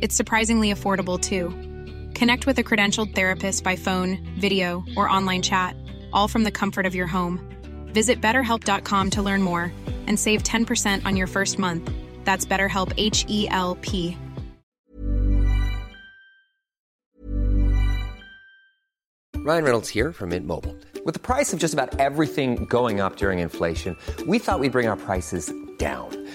It's surprisingly affordable too. Connect with a credentialed therapist by phone, video, or online chat, all from the comfort of your home. Visit betterhelp.com to learn more and save 10% on your first month. That's BetterHelp H E L P. Ryan Reynolds here from Mint Mobile. With the price of just about everything going up during inflation, we thought we'd bring our prices down.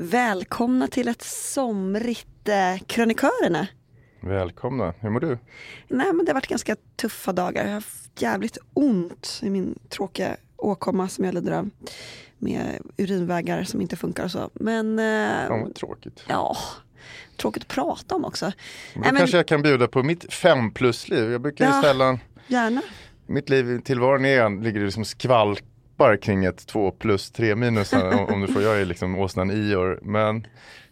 Välkomna till ett somrigt eh, Krönikörerna. Välkomna, hur mår du? Nej men det har varit ganska tuffa dagar. Jag har haft jävligt ont i min tråkiga åkomma som jag lider av. Med urinvägar som inte funkar och så. Men eh, vad tråkigt. ja, tråkigt att prata om också. Men då Nej, men- kanske jag kan bjuda på mitt fem plus-liv. Jag brukar ju Ja. sällan, Gärna. mitt liv tillvaron är, ligger det som skvalpar kring ett två plus tre minus om, du får, jag är liksom åsnan Ior. Men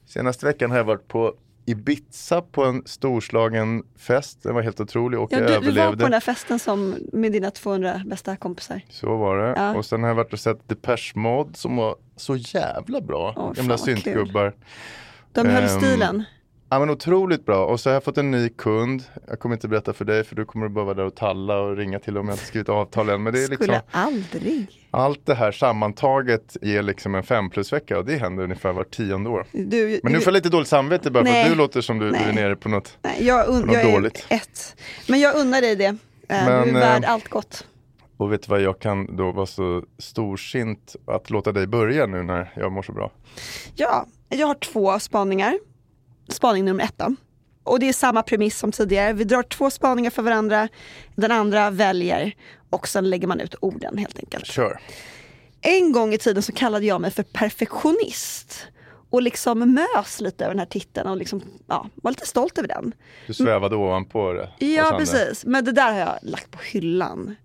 senaste veckan har jag varit på Ibiza på en storslagen fest. Den var helt otrolig och Ja, jag du, du var överlevde. på den där festen som med dina 200 bästa kompisar. Så var det. Ja. Och sen har jag varit och sett Depeche Mode som var så jävla bra. Fan Gamla syntgubbar. De höll Ehm, stilen. Ja men otroligt bra och så har jag fått en ny kund. Jag kommer inte berätta för dig för du kommer bara vara där och talla och ringa till om jag inte skrivit avtal än. Men det är Skulle liksom aldrig. allt det här sammantaget ger liksom en fem plus vecka och det händer ungefär var tionde år. Du, Men nu får jag lite dåligt samvete bara för Nej. att du låter som du, du är Nej. nere på något. Nej, jag, un- något jag dåligt. ett. Men jag unnar dig det. Eh, Men, du är värd eh, allt gott. Och vet du vad, jag kan då vara så storsint att låta dig börja nu när jag mår så bra. Ja, jag har två spaningar. Spaning nummer ett då. Och det är samma premiss som tidigare. Vi drar två spaningar för varandra. Den andra väljer och sen lägger man ut orden helt enkelt. Kör. En gång i tiden så kallade jag mig för perfektionist. Och liksom mös lite över den här titeln och liksom, ja, var lite stolt över den. Du svävade ovanpå det. Ja precis, men det där har jag lagt på hyllan.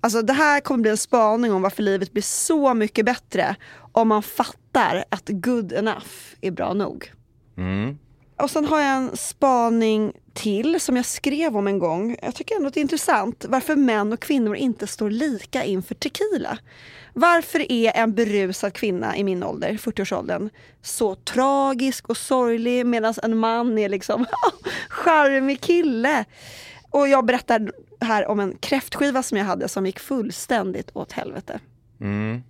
Alltså det här kommer bli en spaning om varför livet blir så mycket bättre om man fattar att good enough är bra nog. Mm. Och sen har jag en spaning till som jag skrev om en gång. Jag tycker ändå att det är intressant varför män och kvinnor inte står lika inför tequila. Varför är en berusad kvinna i min ålder, 40-årsåldern, så tragisk och sorglig medan en man är liksom charmig kille? Och jag berättar här om en kräftskiva som jag hade som gick fullständigt åt helvete. Mm.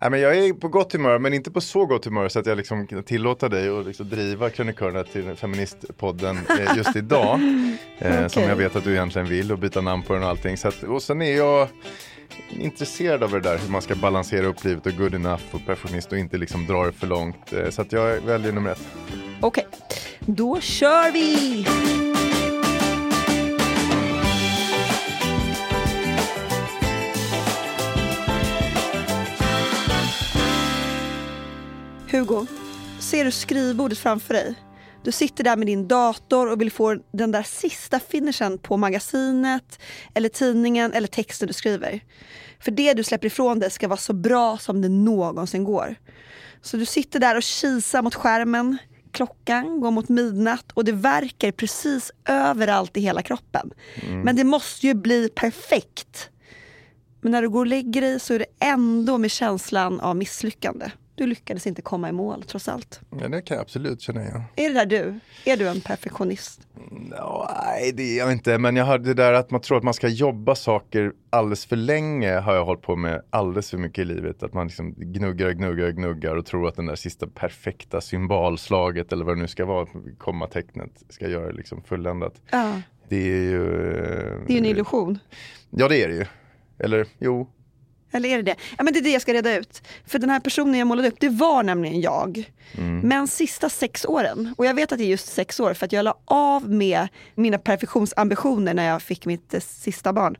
Nej, men jag är på gott humör men inte på så gott humör så att jag liksom kan tillåta dig att liksom driva krönikörerna till Feministpodden eh, just idag. eh, Som jag vet att du egentligen vill och byta namn på den och allting. Så att, och sen är jag intresserad av det där hur man ska balansera upp livet och good enough och perfektionist och inte liksom dra det för långt. Eh, så att jag väljer nummer ett. Okej, då kör vi! Hugo, ser du skrivbordet framför dig? Du sitter där med din dator och vill få den där sista finishen på magasinet, eller tidningen eller texten du skriver. För det du släpper ifrån dig ska vara så bra som det någonsin går. Så du sitter där och kisar mot skärmen, klockan går mot midnatt och det verkar precis överallt i hela kroppen. Men det måste ju bli perfekt. Men när du går och lägger dig så är det ändå med känslan av misslyckande. Du lyckades inte komma i mål trots allt. Ja, det kan jag absolut känna igen. Är det där du? Är du en perfektionist? No, nej, det är jag inte. Men jag har det där att man tror att man ska jobba saker alldeles för länge har jag hållit på med alldeles för mycket i livet. Att man liksom gnuggar, gnuggar, gnuggar och tror att den där sista perfekta symbolslaget eller vad det nu ska vara, kommatecknet, ska göra liksom fulländat. Ja. Det är ju... eh, Det är en illusion. Ja, det är det ju. Eller jo. Eller är det det? Ja men det är det jag ska reda ut. För den här personen jag målade upp, det var nämligen jag. Men sista sex åren, och jag vet att det är just sex år för att jag la av med mina perfektionsambitioner när jag fick mitt eh, sista barn.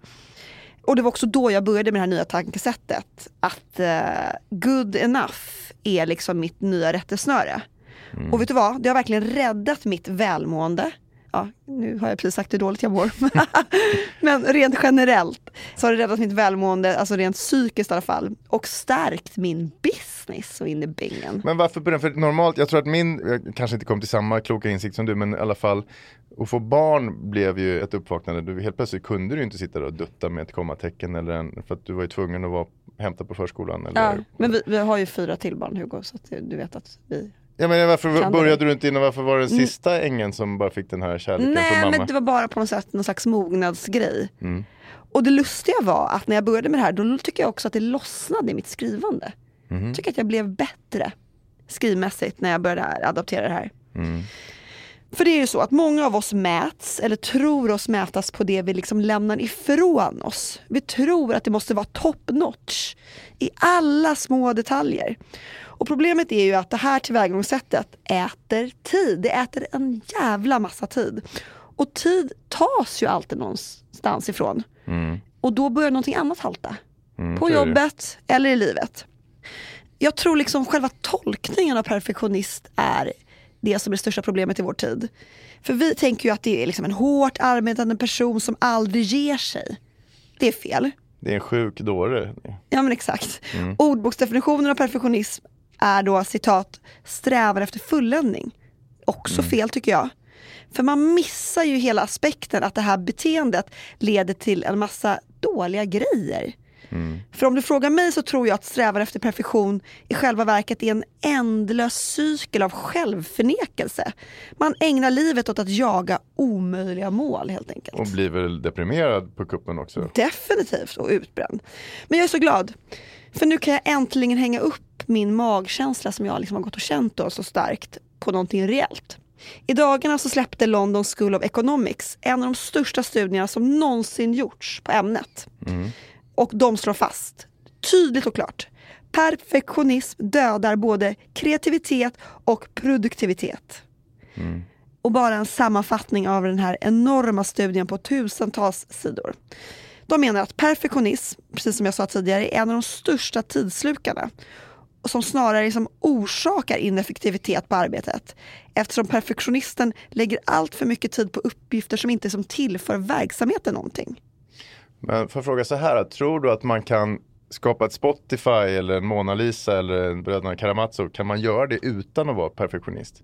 Och det var också då jag började med det här nya tankesättet. Att eh, good enough är liksom mitt nya rättesnöre. Och vet du vad, det har verkligen räddat mitt välmående. Ja, nu har jag precis sagt hur dåligt jag mår. Men rent generellt så har det räddat mitt välmående, alltså rent psykiskt i alla fall. Och stärkt min business så in i bingen. Men varför den? För normalt, jag tror att min, jag kanske inte kom till samma kloka insikt som du, men i alla fall att få barn blev ju ett uppvaknande. Du, helt plötsligt kunde du inte sitta där och dutta med ett kommatecken eller en, för att du var ju tvungen att vara, hämta på förskolan. Eller, Ja, men vi, vi har ju fyra till barn Hugo, så att du vet att vi... Ja men varför Kan började du inte innan, varför var det den sista ängen som bara fick den här kärleken från Nej, mamma? men det var bara på något sätt någon slags mognadsgrej. Mm. Och det lustiga var att när jag började med det här, då tycker jag också att det lossnade i mitt skrivande. Mhm. Jag tycker att jag blev bättre skrivmässigt när jag började adaptera det här. Mm. För det är ju så att många av oss mäts, eller tror oss mätas på det vi liksom lämnar ifrån oss. Vi tror att det måste vara top notch i alla små detaljer. Och problemet är ju att det här tillvägagångssättet äter tid. Det äter en jävla massa tid. Och tid tas ju alltid någonstans ifrån. Och då börjar någonting annat halta. Mm, på jobbet eller i livet. Jag tror liksom själva tolkningen av perfektionist är det som är det största problemet i vår tid. För vi tänker ju att det är liksom en hårt arbetande person som aldrig ger sig. Det är fel. Det är en sjuk dåre. Ja men exakt. Ordboksdefinitionen av perfektionism är då citat strävan efter fulländning. Också fel tycker jag. För man missar ju hela aspekten att det här beteendet leder till en massa dåliga grejer. För om du frågar mig så tror jag att strävan efter perfektion i själva verket är en ändlös cykel av självförnekelse. Man ägnar livet åt att jaga omöjliga mål helt enkelt. Och blir väl deprimerad på kuppen också. Definitivt och utbränd. Men jag är så glad. För nu kan jag äntligen hänga upp min magkänsla som jag liksom har gått och känt då så starkt på någonting reellt. I dagarna så släppte London School of Economics en av de största studierna som någonsin gjorts på ämnet. Och de slår fast, tydligt och klart, perfektionism dödar både kreativitet och produktivitet. Och bara en sammanfattning av den här enorma studien på tusentals sidor. De menar att perfektionism, precis som jag sa tidigare, är en av de största tidsslukarna och som snarare liksom orsakar ineffektivitet på arbetet eftersom perfektionisten lägger allt för mycket tid på uppgifter som inte som tillför verksamheten någonting. Men får jag fråga så här, tror du att man kan skapa ett Spotify eller en Mona Lisa eller en Bröderna Karamazov, kan man göra det utan att vara perfektionist?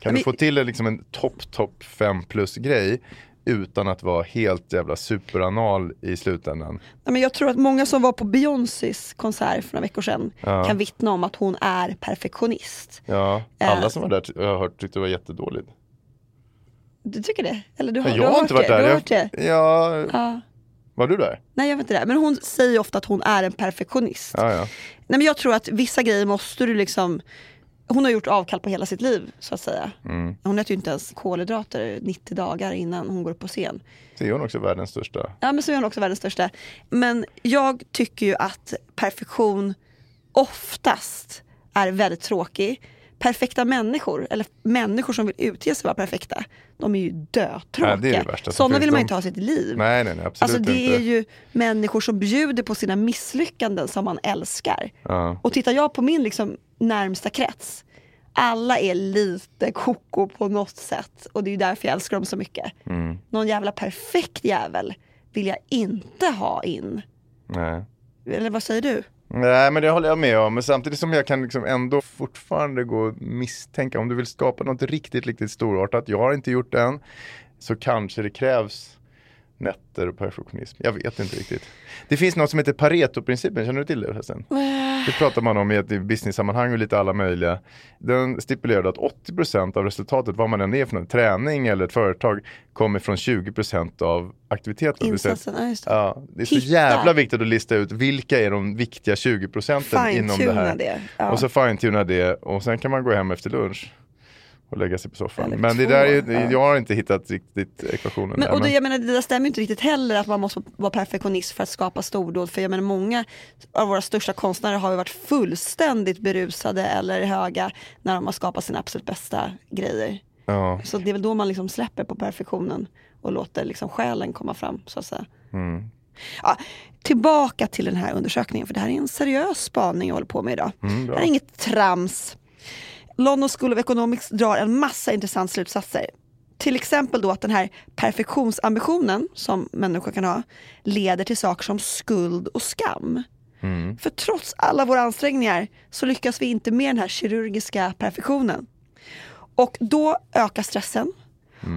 Kan Men- du få till en, liksom en topp, topp 5 plus grej utan att vara helt jävla superanal i slutändan? Nej, men jag tror att många som var på Beyoncés konsert för några veckor sedan Ja. kan vittna om att hon är perfektionist. Ja, Eh. alla som var där jag har hört tyckte det var jättedåligt. Du tycker det? Eller du har, Men du jag har inte varit det? där. Du har hört det? Jag, ja, Ja. Var du där? Nej jag vet inte det. Men hon säger ofta att hon är en perfektionist. Ja. Nej, men jag tror att vissa grejer måste du liksom hon har gjort avkall på hela sitt liv så att säga. Mm. Hon äter ju inte ens kolhydrater 90 dagar innan hon går upp på scen. Så är hon också världens största. Ja men så är hon också världens största. Men jag tycker ju att perfektion oftast är väldigt tråkig. Perfekta människor, eller människor som vill utge sig vara perfekta, de är ju dötråkiga. Ja, det är det värsta som Sådana vill man ju De- inte ha sitt liv. Nej, nej, nej absolut Alltså det inte. är ju människor som bjuder på sina misslyckanden som man älskar. Ja. Och tittar jag på min liksom närmsta krets, alla är lite koko på något sätt. Och det är därför jag älskar dem så mycket. Mm. Någon jävla perfekt jävel vill jag inte ha in. Nej. Eller vad säger du? Nej men det håller jag med om, men samtidigt som jag kan liksom ändå fortfarande gå och misstänka om du vill skapa något riktigt, riktigt storartat, jag har inte gjort det än, så kanske det krävs nätter och perfektionism. Jag vet inte riktigt. Det finns något som heter Pareto-principen, känner du till det förresten? Det pratar man om i ett business-sammanhang och lite alla möjliga. Den stipulerade att 80% av resultatet, vad man än är för någon träning eller ett företag, kommer från 20% av aktiviteten. Insatsen, ja, just det. Ja, det är så Hitta. jävla viktigt att lista ut vilka är de viktiga 20 procenten inom det här. det, ja. Och så fine-tuna det och sen kan man gå hem efter lunch och lägga sig på soffan. Eller Men det två, där är, ja. jag har inte hittat riktigt ekvationen Men, där. och det, jag menar, det där stämmer inte riktigt heller att man måste vara perfektionist för att skapa stordåd. För jag menar många av våra största konstnärer har ju varit fullständigt berusade eller höga när de har skapat sina absolut bästa grejer. ja. Så det är väl då man liksom släpper på perfektionen och låter liksom själen komma fram så att säga. Mm. Ja, tillbaka till den här undersökningen för det här är en seriös spaning jag håller på med idag. Mm, det här är inget trams. London School of Economics drar en massa intressanta slutsatser. Till exempel då att den här perfektionsambitionen som människor kan ha leder till saker som skuld och skam. Mm. För trots alla våra ansträngningar så lyckas vi inte med den här kirurgiska perfektionen. Och då ökar stressen.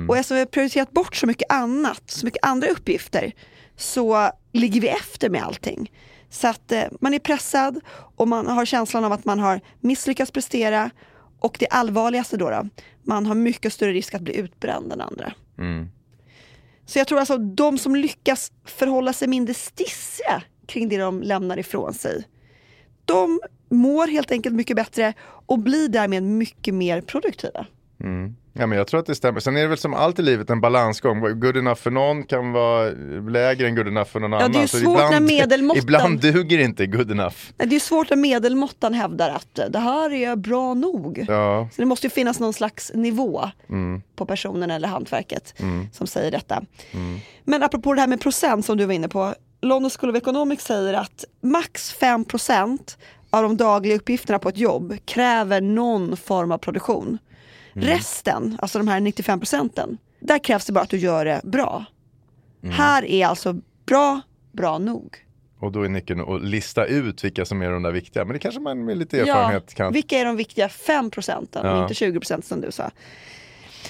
Och eftersom vi har prioriterat bort så mycket annat, så mycket andra uppgifter, så ligger vi efter med allting. Så att eh, man är pressad och man har känslan av att man har misslyckats prestera. Och det allvarligaste då, då man har mycket större risk att bli utbränd än andra. Mm. Så jag tror alltså de som lyckas förhålla sig mindre stissiga kring det de lämnar ifrån sig, de mår helt enkelt mycket bättre och blir därmed mycket mer produktiva. Mm. Ja, men jag tror att det stämmer. Sen är det väl som allt i livet en balansgång. Good enough för någon kan vara lägre än good enough för någon det är annan. ju Så svårt när medelmåttan- ibland duger inte good enough. Nej, Det är svårt när medelmåttan hävdar att det här är bra nog. Ja, Så det måste ju finnas någon slags nivå mm. på personen eller hantverket som säger detta. Men apropå det här med procent som du var inne på. London School of Economics säger att max 5% av de dagliga uppgifterna på ett jobb kräver någon form av produktion. Resten, alltså de här 95 procenten, där krävs det bara att du gör det bra. Här är alltså bra, bra nog. och då är nyckeln att lista ut vilka som är de där viktiga. Men det kanske man med lite erfarenhet kan. Vilka är de viktiga 5 procenten och Ja. inte 20 procent som du sa.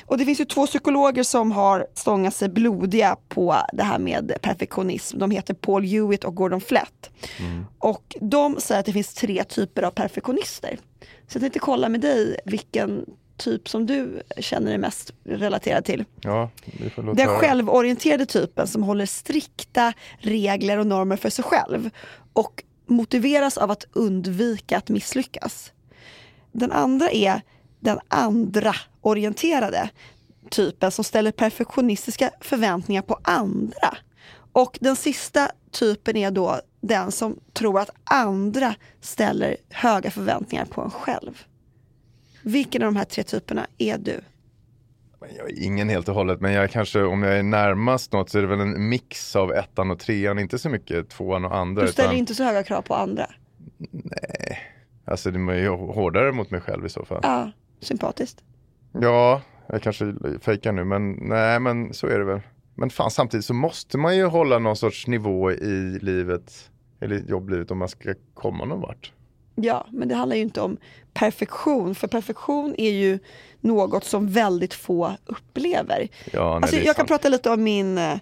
Och det finns ju två psykologer som har stångat sig blodiga på det här med perfektionism. De heter Paul Hewitt och Gordon Flett. Mm. Och de säger att det finns tre typer av perfektionister. Så jag tänkte kolla med dig vilken typ som du känner dig mest relaterad till. Ja, Den självorienterade typen som håller strikta regler och normer för sig själv och motiveras av att undvika att misslyckas. Den andra är den andra orienterade typen som ställer perfektionistiska förväntningar på andra. Och den sista typen är då den som tror att andra ställer höga förväntningar på en själv. Vilken av de här tre typerna är du? Jag är ingen helt och hållet, men jag kanske, om jag är närmast något så är det väl en mix av ettan och trean, inte så mycket tvåan och andra. Du ställer utan, inte så höga krav på andra. Alltså det är ju hårdare mot mig själv i så fall. Ja, sympatiskt. Ja, jag kanske fejkar nu, men nej men så är det väl. Men fan samtidigt så måste man ju hålla någon sorts nivå i livet, eller jobblivet om man ska komma någon vart. Ja, men det handlar ju inte om perfektion, för perfektion är ju något som väldigt få upplever. Ja, nej, alltså, jag kan prata lite om min eh,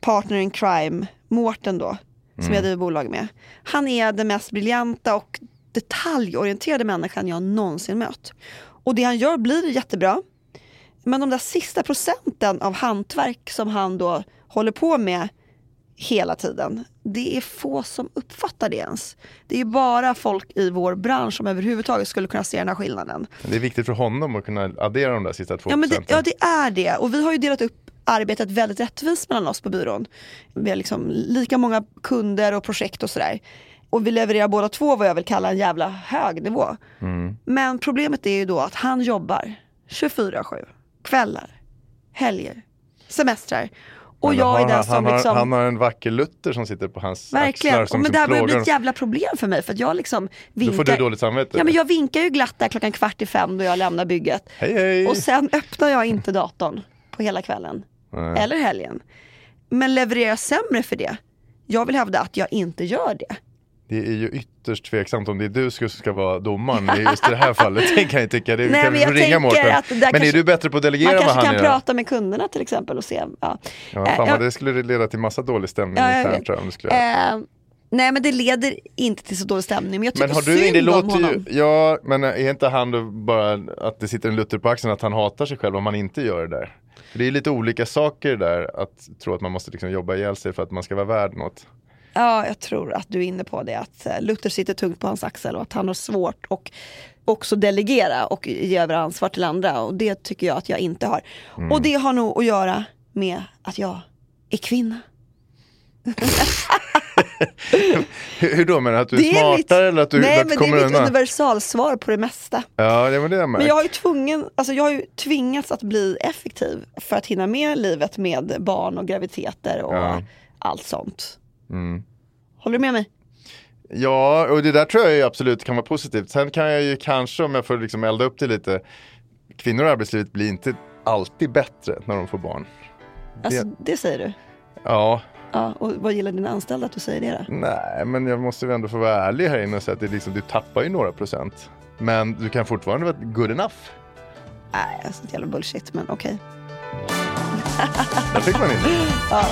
partner in crime, Mårten då, som Mm. jag driver bolag med. Han är den mest briljanta och detaljorienterade människan jag någonsin mött. Och det han gör blir jättebra. Men de där sista procenten av hantverk som han då håller på med hela tiden. Det är få som uppfattar det ens. Det är bara folk i vår bransch som överhuvudtaget skulle kunna se den här skillnaden. Det är viktigt för honom att kunna addera de där sista två Ja, men det, ja det är det. Och vi har ju delat upp arbetet väldigt rättvist mellan oss på byrån. Vi har liksom lika många kunder och projekt och sådär. Och vi levererar båda två vad jag vill kalla en jävla hög nivå. Mm. Men problemet är ju då att han jobbar 24-7. Kvällar, helger, semestrar. Och jag är den han, som han, har, liksom... han har en vacker Luther som sitter på hans Verkligen. axlar som, men det här börjar bli ett jävla problem för mig för att jag liksom vinkar. Då får du dåligt samvete. Ja men jag vinkar ju glatt där klockan kvart i fem då jag lämnar bygget. Hej hej! Och sen öppnar jag inte datorn på hela kvällen. Nej. Eller helgen. Men levererar sämre för det. Jag vill hävda att jag inte gör det. Det är ju ytterst tveksamt om det är du som ska vara domaren i just det här fallet. Det kan jag tycka. Det Nej, men jag ringa Mårten. Men kanske- är du bättre på att delegera Man vad kanske han kan prata med kunderna till exempel och se. Ja. Ja, Eh, fan vad det skulle leda till massa dålig stämning Ja, internt tror jag. Om du skulle. Eh, nej men det leder inte till så dålig stämning. Men jag tycker Men har du, synd det om låter honom. ju, ja men är inte han då bara att det sitter en Luther på axeln att han hatar sig själv om man inte gör det där? För det är lite olika saker där att tro att man måste liksom jobba ihjäl sig för att man ska vara värd något. Ja, jag tror att du är inne på det. Att eh, Luther sitter tungt på hans axel och att han har svårt att också delegera och ge över ansvar till andra. Och det tycker jag att jag inte har. Mm. Och det har nog att göra med att jag är kvinna. Hur, hur då menar du? Att du Det är smartare mitt- eller att du, Nej att men det är mitt universalsvar på det mesta. Ja, det var det jag Men märkt. jag har ju tvungen, alltså jag har ju tvingats att bli effektiv för att hinna med livet med barn och graviditeter och Ja. allt sånt. Mm. Håller du med mig? Ja, och det där tror jag ju absolut kan vara positivt. Sen kan jag ju kanske, om jag får liksom elda upp det lite, kvinnor i arbetslivet blir inte alltid bättre när de får barn. Alltså det säger du? Ja, Ja, och vad gillar dina anställda att du säger det då? nej, men jag måste väl ändå få vara ärlig här inne och säga att det liksom, du tappar ju några procent. Men du kan fortfarande vara good enough. Nej, alltså det jävla bullshit, men okej. Där fick man in det. Ja.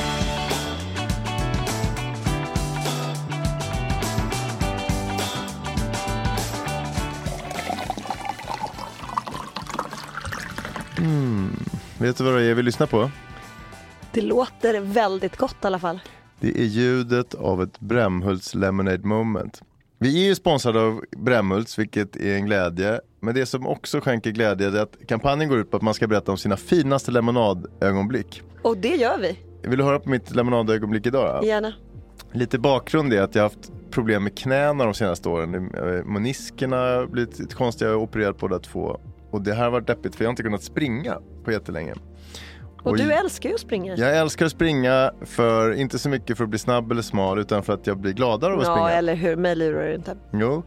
Vet du vad det är vi lyssnar på? Det låter väldigt gott i alla fall. Det är ljudet av ett Brämhults Lemonade Moment. Vi är ju sponsrade av Brämhults, vilket är en glädje. Men det som också skänker glädje är att kampanjen går ut på att man ska berätta om sina finaste lemonadögonblick. Och det gör vi, Vill du höra på mitt lemonadögonblick idag? Då? gärna. Lite bakgrund är att jag har haft problem med knäna de senaste åren. Eh, Meniskerna blivit lite konstiga, jag har opererat båda två. Och det här har varit deppigt för jag har inte kunnat springa på jättelänge. Och du älskar ju att springa. Jag älskar att springa, för, inte så mycket för att bli snabb eller smal utan för att jag blir gladare av att Ja, springa. eller hur? Mig lurar du inte. Jo,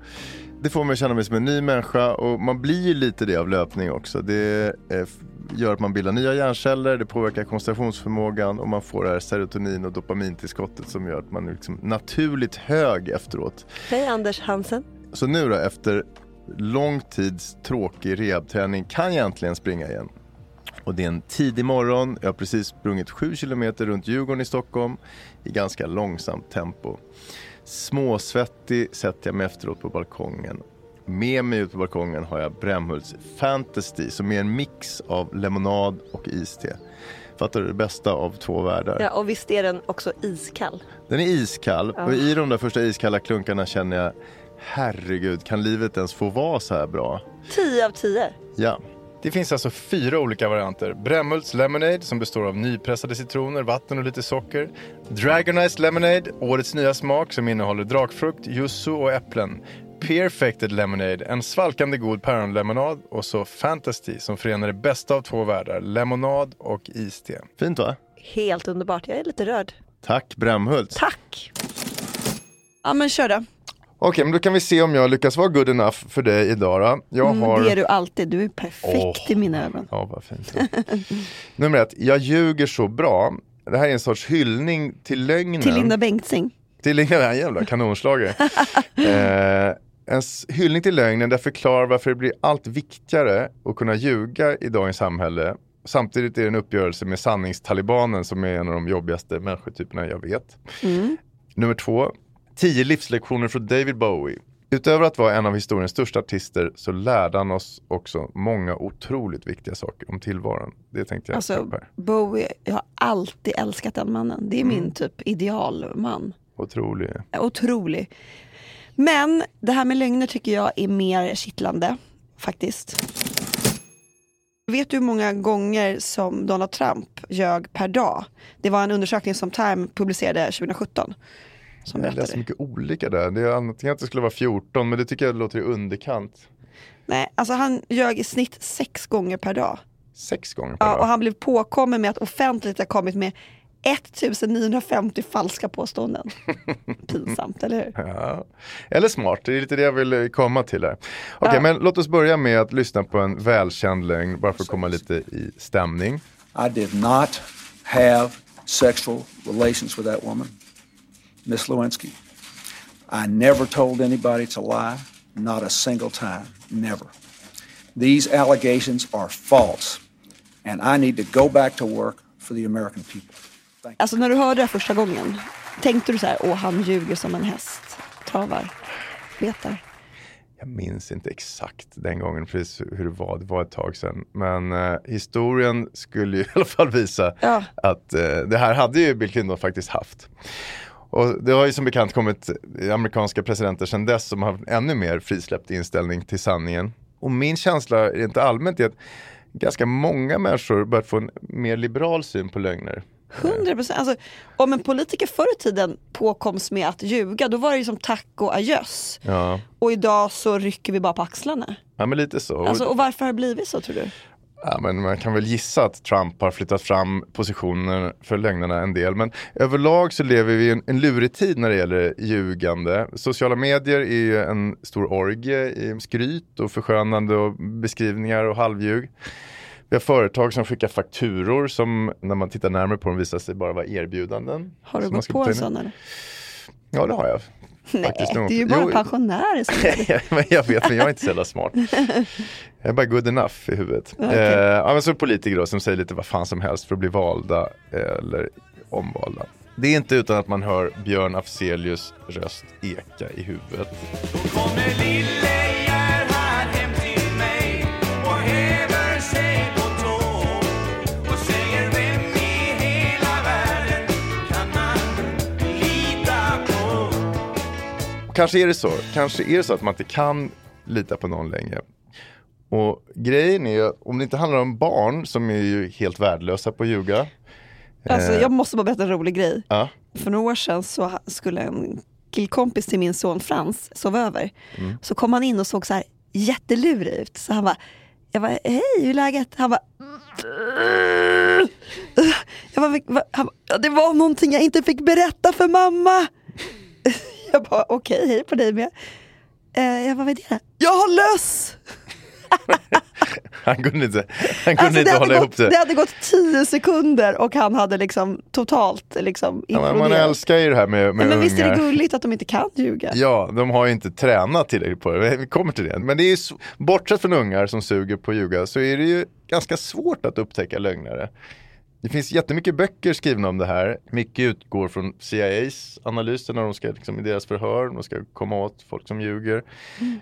det får mig att känna mig som en ny människa och man blir ju lite det av löpning också. Det eh, gör att man bildar nya hjärnceller, det påverkar koncentrationsförmågan och man får det här serotonin och dopamintillskottet som gör att man är liksom naturligt hög efteråt. Hej Anders Hansen. Så nu då, efter lång tids tråkig rehabträning kan jag äntligen springa igen. Och det är en tidig morgon, jag har precis sprungit 7 kilometer runt Djurgården i Stockholm i ganska långsamt tempo. Småsvettig sätter jag mig efteråt på balkongen. Med mig ut på balkongen har jag Brämhults Fantasy som är en mix av lemonad och iste. Fattar du? Det bästa av två världar. Ja, och visst är den också iskall? Den är iskall och i de där första iskalla klunkarna känner jag Herregud, kan livet ens få vara så här bra? 10 av 10. Ja. Det finns alltså fyra olika varianter. Brämhults Lemonade som består av nypressade citroner, vatten och lite socker. Dragonized Lemonade, årets nya smak som innehåller drakfrukt, yuzu och äpplen. Perfected Lemonade, en svalkande god päronlemonad och så Fantasy som förenar det bästa av två världar, lemonad och iste. Fint va? Helt underbart. Jag är lite rörd. Tack Brämhults. Tack! Ja men kör då. Okej, men då kan vi se om jag lyckas vara good enough för dig idag då. Jag Mm, har... Det är du alltid. Du är perfekt Åh. i mina ögon. Ja, vad fint. Nummer ett, jag ljuger så bra. Det här är en sorts hyllning till lögnen. Till Linda Bengtzing. Till Linda, ja, jävla kanonslagare. eh, en hyllning till lögnen där förklarar varför det blir allt viktigare att kunna ljuga i dagens samhälle. Samtidigt är det en uppgörelse med sanningstalibanen som är en av de jobbigaste människotyperna jag vet. Nummer två, 10 livslektioner från David Bowie. Utöver att vara en av historiens största artister så lärde han oss också många otroligt viktiga saker om tillvaron. Det tänkte jag Alltså. Bowie, jag har alltid älskat den mannen. Det är Mm. min typ idealman. Otrolig. Otrolig. Men det här med lögner tycker jag är mer kittlande faktiskt. Vet du hur många gånger som Donald Trump ljög per dag? Det var en undersökning som Time publicerade 2017. Som Jag läste berättade. mycket olika där. Det är antingen att det skulle vara 14 men det tycker jag låter i underkant. Nej, alltså han ljög i snitt sex gånger per dag. Sex gånger per Ja, dag. och han blev påkommen med att offentligt ha kommit med 1950 falska påståenden. Pinsamt, eller hur? Ja. Eller smart, det är lite det jag vill eh, komma till här. Okej, Ja. men låt oss börja med att lyssna på en välkänd lögn, bara för att komma lite i stämning. I did not have sexual relations with that woman, Miss Lewinsky. I never told anybody to lie, not a single time, never. These allegations are false, and I need to go back to work for the American people. Alltså när du hörde det första gången, tänkte du så här, åh han ljuger som en häst, travar, betar. Jag minns inte exakt den gången precis hur det var, det var ett tag sedan. Men eh, historien skulle ju i alla fall visa Ja. att eh, det här hade ju Bill Clinton faktiskt haft. Och det har ju som bekant kommit amerikanska presidenter sedan dess som har ännu mer frisläppt inställning till sanningen. Och min känsla rent allmänt är att ganska många människor börjat få en mer liberal syn på lögner. 100 procent. Alltså, om en politiker förr i tiden påkoms med att ljuga, då var det ju som tack och adjöss. Ja, Och idag så rycker vi bara på axlarna. ja men lite så. Alltså, och varför har det blivit så tror du? Ja, men man kan väl gissa att Trump har flyttat fram positioner för lögnerna en del. Men överlag så lever vi i en, en lurig tid när det gäller ljugande. Sociala medier är ju en stor orgie i skryt och förskönande och beskrivningar och halvljug. Vi har företag som skickar fakturor som när man tittar närmare på dem visar sig bara vara erbjudanden. Har du gått på en sån eller? Ja det har jag. Nej, det är ju bara Jo. pensionärer som gör det. men jag vet, men jag är inte så jävla smart. Jag är bara good enough i huvudet. Okej. Eh, ja, men så politiker då som säger lite vad fan som helst för att bli valda eller omvalda. Det är inte utan att man hör Björn Afzelius röst eka i huvudet. Kanske är det så, kanske är det så att man inte kan lita på någon längre. Och grejen är, om det inte handlar om barn som är ju helt värdelösa på att ljuga. Alltså, Eh, jag måste bara berätta en rolig grej. Ja, För några år sedan så skulle en killkompis till min son Frans sova över. Mm. Så kom han in och såg så här jättelurig ut. Så han bara, jag bara, hej hur är läget? Han bara, jag bara, han bara, "Ja, det var någonting jag inte fick berätta för mamma. Jag bara, okej, hej på dig med. Eh, jag bara, vad är det? Jag har löss! han kunde inte, han kunde Alltså, inte hålla hade ihop gått, det. det hade gått tio sekunder och han hade liksom totalt liksom Ja, men man älskar ju det här med, med men visst är det ungar. gulligt att de inte kan ljuga? Ja, de har ju inte tränat tillräckligt på det. Vi kommer till det. Men det är ju, bortsett från ungar som suger på att ljuga så är det ju ganska svårt att upptäcka lögnare. Det finns jättemycket böcker skrivna om det här. Mycket utgår från CIAs analyser när de ska liksom, i deras förhör, de ska komma åt folk som ljuger.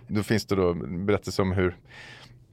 Då finns det då berättelser om hur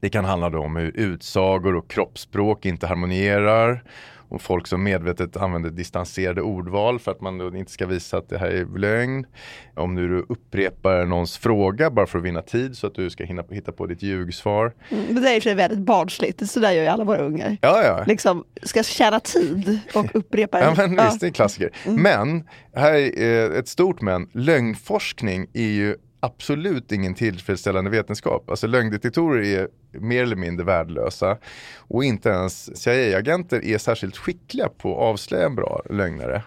det kan handla om hur utsagor och kroppsspråk inte harmonierar. Om folk som medvetet använder distanserade ordval för att man inte ska visa att det här är lögn. Om nu du upprepar någons fråga bara för att vinna tid så att du ska hinna hitta på ditt ljugsvar. Mm, det är sig väldigt barnsligt, så där gör ju alla våra ungar. Ja, ja. Liksom ska tjäna tid och upprepa Ja, men visst, det är en klassiker. Men, här är ett stort men, lögnforskning är ju absolut ingen tillfredsställande vetenskap. Alltså lögndetektorer är mer eller mindre värdelösa och inte ens CIA-agenter är särskilt skickliga på att avslöja en bra lögnare.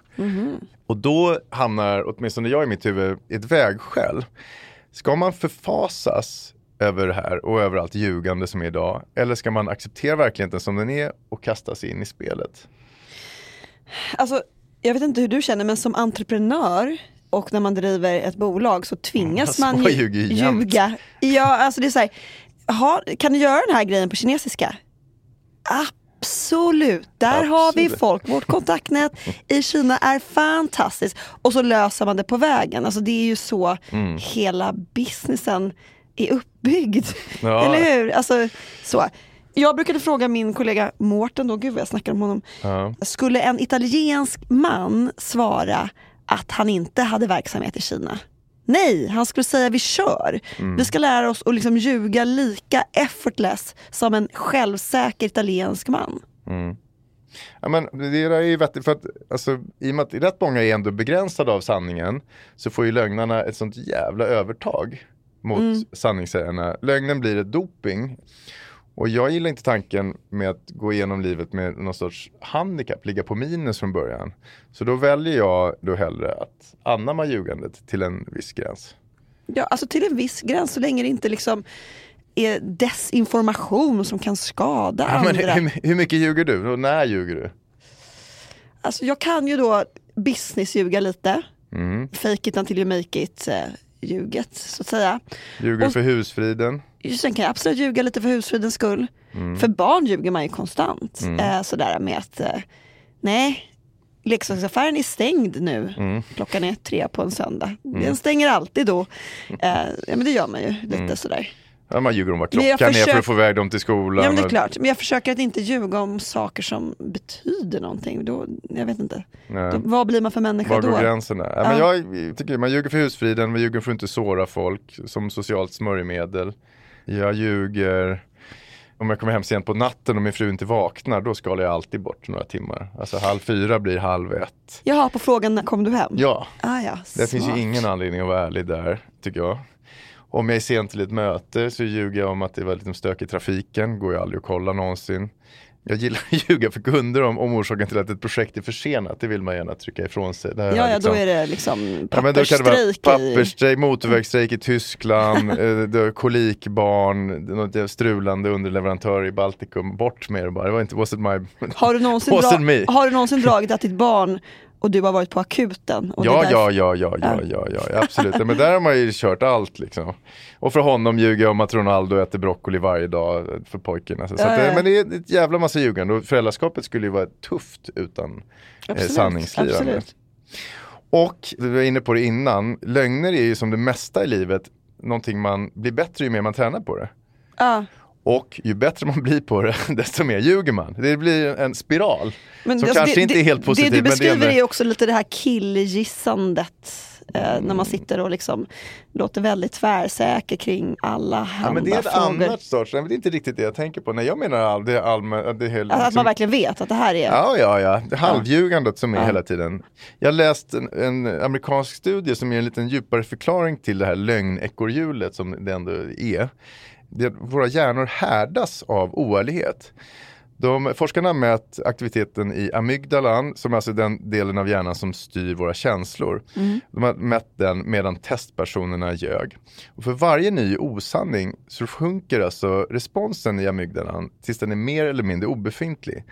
Och då hamnar, åtminstone jag i mitt huvud, i ett vägskäl. Ska man förfasas över det här och över allt ljugande som är idag? Eller ska man acceptera verkligheten som den är och kasta sig in i spelet? Alltså, jag vet inte hur du känner, men som entreprenör och när man driver ett bolag så tvingas Mm, man man ju ljuga. Ja, alltså det är så här, "Jaha, kan du göra den här grejen på kinesiska? Absolut, där har vi Absolut. folk. Vårt kontaktnät i Kina är fantastiskt. Och så löser man det på vägen. Alltså det är ju så Mm. hela businessen är uppbyggd. Ja. Eller hur? Alltså, så. Jag brukade fråga min kollega Mårten, då, gud vad jag snackar om honom. Ja. Skulle en italiensk man svara att han inte hade verksamhet i Kina? Nej, han skulle säga vi kör. Mm. Vi ska lära oss att liksom ljuga lika effortless som en självsäker italiensk man. Ja, men det är ju vettigt för att alltså, i och med att rätt många är ändå begränsade av sanningen så får ju lögnarna ett sånt jävla övertag mot Mm. sanningssägarna. Lögnen blir ett doping. Och jag gillar inte tanken med att gå igenom livet med någon sorts handikapp, ligga på minus från början. Så då väljer jag då hellre att anamma ljugandet till en viss gräns. Ja, alltså till en viss gräns så länge det inte liksom är desinformation som kan skada Ja, andra. hur, hur mycket ljuger du och när ljuger du? Alltså jag kan ju då business-ljuga lite. Mm. Fake it until you make it eh, ljuget så att säga. Ljuger du för husfriden? Sen kan jag absolut ljuga lite för husfridens skull. Mm. För barn ljuger man ju konstant. Eh, sådär med att eh, nej, leksaksaffären är stängd nu. Mm. Klockan är tre på en söndag. Den stänger alltid då. Eh, ja men det gör man ju lite Mm. sådär. Ja, man ljuger om vad Men klockan är för att få iväg dem till skolan. Ja men det är klart, men jag försöker att inte ljuga om saker som betyder någonting. Då, jag vet inte. Då, vad blir man för människa Var då? går gränserna? Ja, men Ja. jag tycker man ljuger för husfriden, man ljuger för att inte såra folk som socialt smörjmedel. Jag ljuger om jag kommer hem sent på natten och min fru inte vaknar, då skalar jag alltid bort några timmar. Alltså halv fyra blir halv ett. Jaha, på frågan när kom du hem? Ja, Ah, ja det finns ju ingen anledning att vara ärlig där, tycker jag. Om jag är sen till ett möte så ljuger jag om att det var lite stök i trafiken, går jag aldrig att kolla någonsin. Jag gillar att ljuga för kunder om, om orsaken till att ett projekt är försenat, det vill man gärna trycka ifrån sig. Ja, ja liksom- då är det liksom Ja, pappersstrejk i... pappersstrejk, motorvägsstrejk i Tyskland, eh, kolikbarn, något strulande underleverantör i Baltikum. Bort med det bara, det var inte, wasn't my... Har du, någonsin wasn't dra... me. har du någonsin dragit att ditt barn och du har varit på akuten? Ja, ja, ja, ja, ja, ja, ja, absolut. Men där har man ju kört allt liksom. Och för honom ljuger jag om att Ronaldo äter broccoli varje dag för pojken. Alltså. Så Ja, det- ja. Men det är ett jävla massa ljugande och föräldraskapet skulle ju vara tufft utan eh, Absolut, sanningslirande. absolut. Och, vi var inne på det innan, lögner är ju som det mesta i livet någonting man blir bättre ju mer man tränar på det. Ja. Och ju bättre man blir på det, desto mer ljuger man. Det blir en spiral. Men som alltså, kanske inte är helt positiv. Det du men det är beskriver också lite det här killgissandet. Eh, när man sitter och liksom låter väldigt tvärsäker kring alla Ja, men det är ett frågor. annat sorts, det är inte riktigt det jag tänker på. Nej, jag menar all, det allmän, det är Att man verkligen vet att det här är... Ja, ja, ja. Det halvljugandet som är Ja. hela tiden. Jag läste en, en amerikansk studie som ger en liten djupare förklaring till det här lögnekorrhjulet som det ändå är. Det, våra hjärnor härdas av oärlighet. De, forskarna mätt aktiviteten i amygdalan, som är alltså den delen av hjärnan som styr våra känslor. De har mätt den medan testpersonerna ljög. Och för varje ny osanning så sjunker alltså responsen i amygdalan tills den är mer eller mindre obefintlig.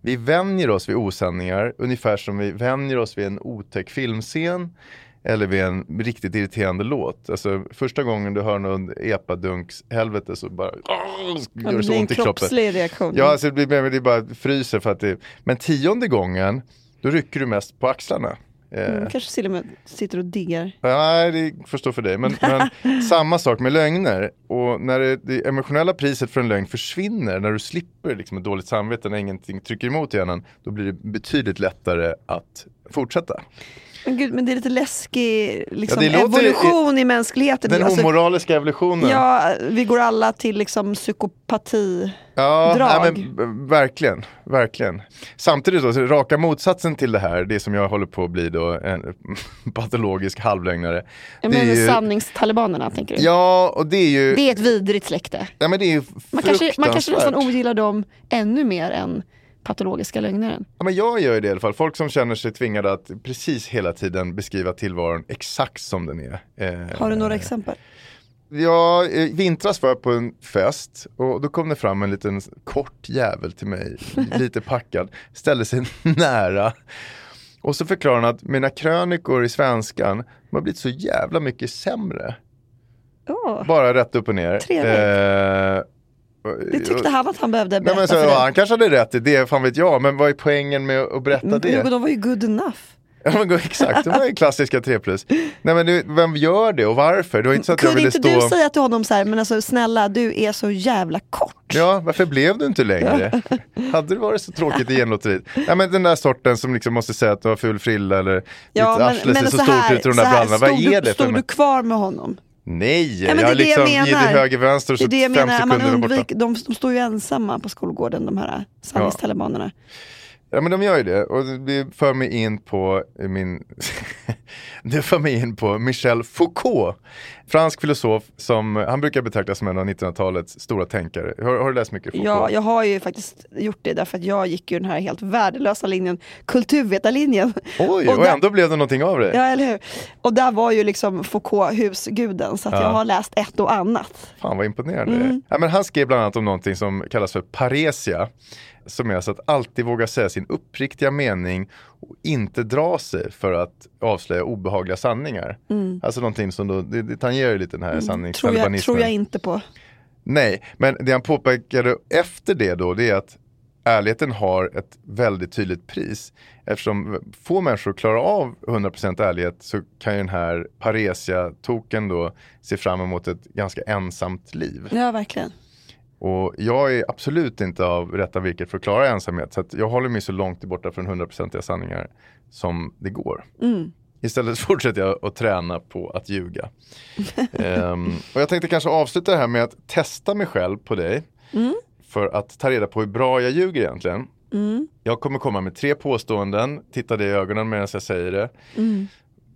Vi vänjer oss vid osanningar ungefär som vi vänjer oss vid en otäck filmscen eller vid en riktigt irriterande låt. Alltså första gången du hör någon epadunks helvete så bara åh, gör det så ont i kroppen. reaktion. Ja, alltså det, blir, det bara fryser för att det Men tionde gången, då rycker du mest på axlarna. Eh, Mm, kanske till och med sitter och diggar. Nej, det får stå för dig. Men, men samma sak med lögner. Och när det, det emotionella priset för en lögn försvinner, när du slipper liksom ett dåligt samvete, när ingenting trycker emot hjärnan, då blir det betydligt lättare att fortsätta. Men gud, men det är lite läskig liksom, låter- evolution i mänskligheten. Den Alltså, homoraliska evolutionen. Ja, vi går alla till liksom psykopati. Ja, nej, men, verkligen, verkligen. Samtidigt då, så raka motsatsen till det här, det som jag håller på att bli då, en patologisk halvlögnare. Menar ju, sanningstalibanerna tänker du? ja, och det är ju, Det är ett vidrigt släkte. ja, men det är ju Man kanske, man kanske nästan ogillar dem ännu mer än patologiska lögnaren. Ja, men jag gör det i alla fall. Folk som känner sig tvingade att precis hela tiden beskriva tillvaron exakt som den är. Eh, Har du några exempel? Ja, vintras var jag på en fest och då kom det fram en liten kort jävel till mig, lite packad, ställde sig nära. Och så förklarade han att mina krönikor i svenskan de har blivit så jävla mycket sämre. Åh, Bara rätt upp och ner. Trevligt. Eh, Det tyckte han att han behövde Nej, berätta men så, ja, han kanske hade rätt i det, fan vet jag. Men vad är poängen med att berätta Men det? de var ju good enough. Ja, men, exakt, det var ju klassiska 3 plus. Nej men du, vem gör det och varför? Det var inte så att jag Kunde ville inte stå... du säga till honom så här, men alltså snälla du är så jävla kort. Ja, varför blev du inte längre? Hade det varit så tråkigt i genlotteriet? Ja, men den där sorten som liksom måste säga att du har ful frilla eller ditt arsle ser så, stort ut i de där brallorna. Vad är du, det för Stod du kvar med honom? Nej, Ja, jag har det det liksom jag givit menar. höger vänster och Det så är det jag fem menar, man sekunder borta. undvik, de, de står ju ensamma på skolgården de här sanningstalibanerna. Ja men de gör ju det och det för mig in på min Det för mig in på Michel Foucault Fransk filosof som, han brukar betraktas som en av 1900-talets stora tänkare. Har, har du läst mycket Foucault? Ja, jag har ju faktiskt gjort det därför att jag gick ju den här helt värdelösa linjen, kulturvetarlinjen. Oj, och, där- ändå blev det någonting av det. Ja, eller hur? Och där var ju liksom Foucault husguden, så att Ja. jag har läst ett och annat. Fan vad imponerande. Mm. Ja, men han skrev bland annat om någonting som kallas för paresia. Som är alltså att alltid våga säga sin uppriktiga mening och inte dra sig för att avslöja obehagliga sanningar. Alltså någonting som då, det, det tangerar lite den här Mm. Tror sanningstalibanismen. tror jag inte på. Nej, men det han påpekade efter det då, det är att ärligheten har ett väldigt tydligt pris. Eftersom få människor klarar av 100% ärlighet så kan ju den här paresia-token då se fram emot ett ganska ensamt liv. Ja, verkligen. Och jag är absolut inte av rätta virket för att klara ensamhet. Så att jag håller mig så långt borta från 100% sanningar som det går. Mm. Istället fortsätter jag att träna på att ljuga. Ehm, och jag tänkte kanske avsluta det här med att testa mig själv på dig. Mm. För att ta reda på hur bra jag ljuger egentligen. Mm. Jag kommer komma med tre påståenden, titta dig i ögonen medan jag säger det. Mm.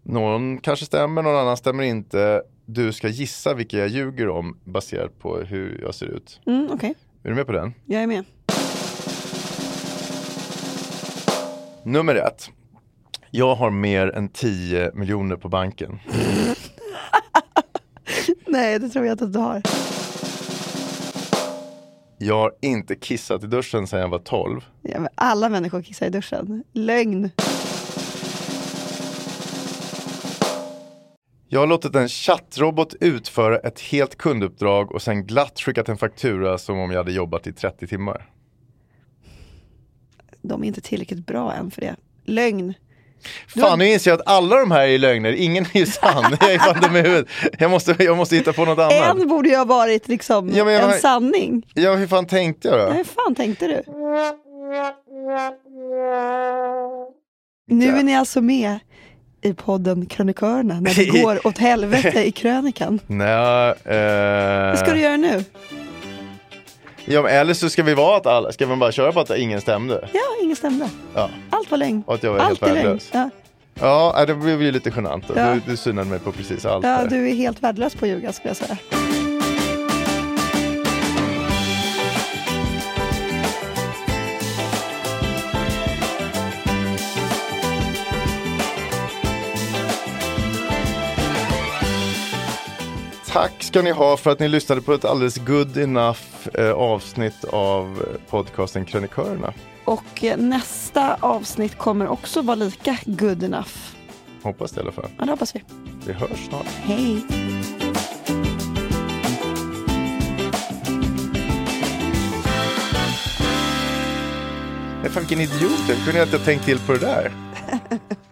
Någon kanske stämmer, någon annan stämmer inte. Du ska gissa vilka jag ljuger om baserat på hur jag ser ut. Mm, Okej, Är du med på den? jag är med. Nummer ett. Jag har mer än 10 miljoner på banken. Nej, det tror jag inte att du har. Jag har inte kissat i duschen sedan jag var 12. Ja, alla människor kissar i duschen. Lögn. Jag har låtit en chattrobot utföra ett helt kunduppdrag och sen glatt skickat en faktura som om jag hade jobbat i 30 timmar. De är inte tillräckligt bra än för det. Lögn. Fan, nu inser jag att alla de här är lögner. Ingen är ju sann. Jag är fan dum i huvudet. Jag måste, jag måste hitta på något annat. En borde ju ha varit liksom Ja, jag en har- sanning. Ja, hur fan tänkte jag då? Hur fan tänkte du? Nu är ni alltså med i podden Krönikörerna när det går åt helvete i krönikan. Nej, eh... Vad ska du göra nu? Ja, men eller så ska vi vara att alla, ska man bara köra på att ingen stämde? Ja, ingen stämde. Ja. Allt var lögn. Och att jag var Allt helt värdelös. Ja. Ja, nej, det blev ju lite genant. Ja. Du, du synade mig på precis allt ja, där. du är helt värdelös på att ljuga skulle jag säga. Tack ska ni ha för att ni lyssnade på ett alldeles good enough eh, avsnitt av eh, podcasten Krönikörerna. Och eh, nästa avsnitt kommer också vara lika good enough. Hoppas det i alla fall. Ja, det hoppas vi. Vi hörs snart. Hej! Nej, fan vilken idiot. Jag kunde inte ha tänkt till på det där.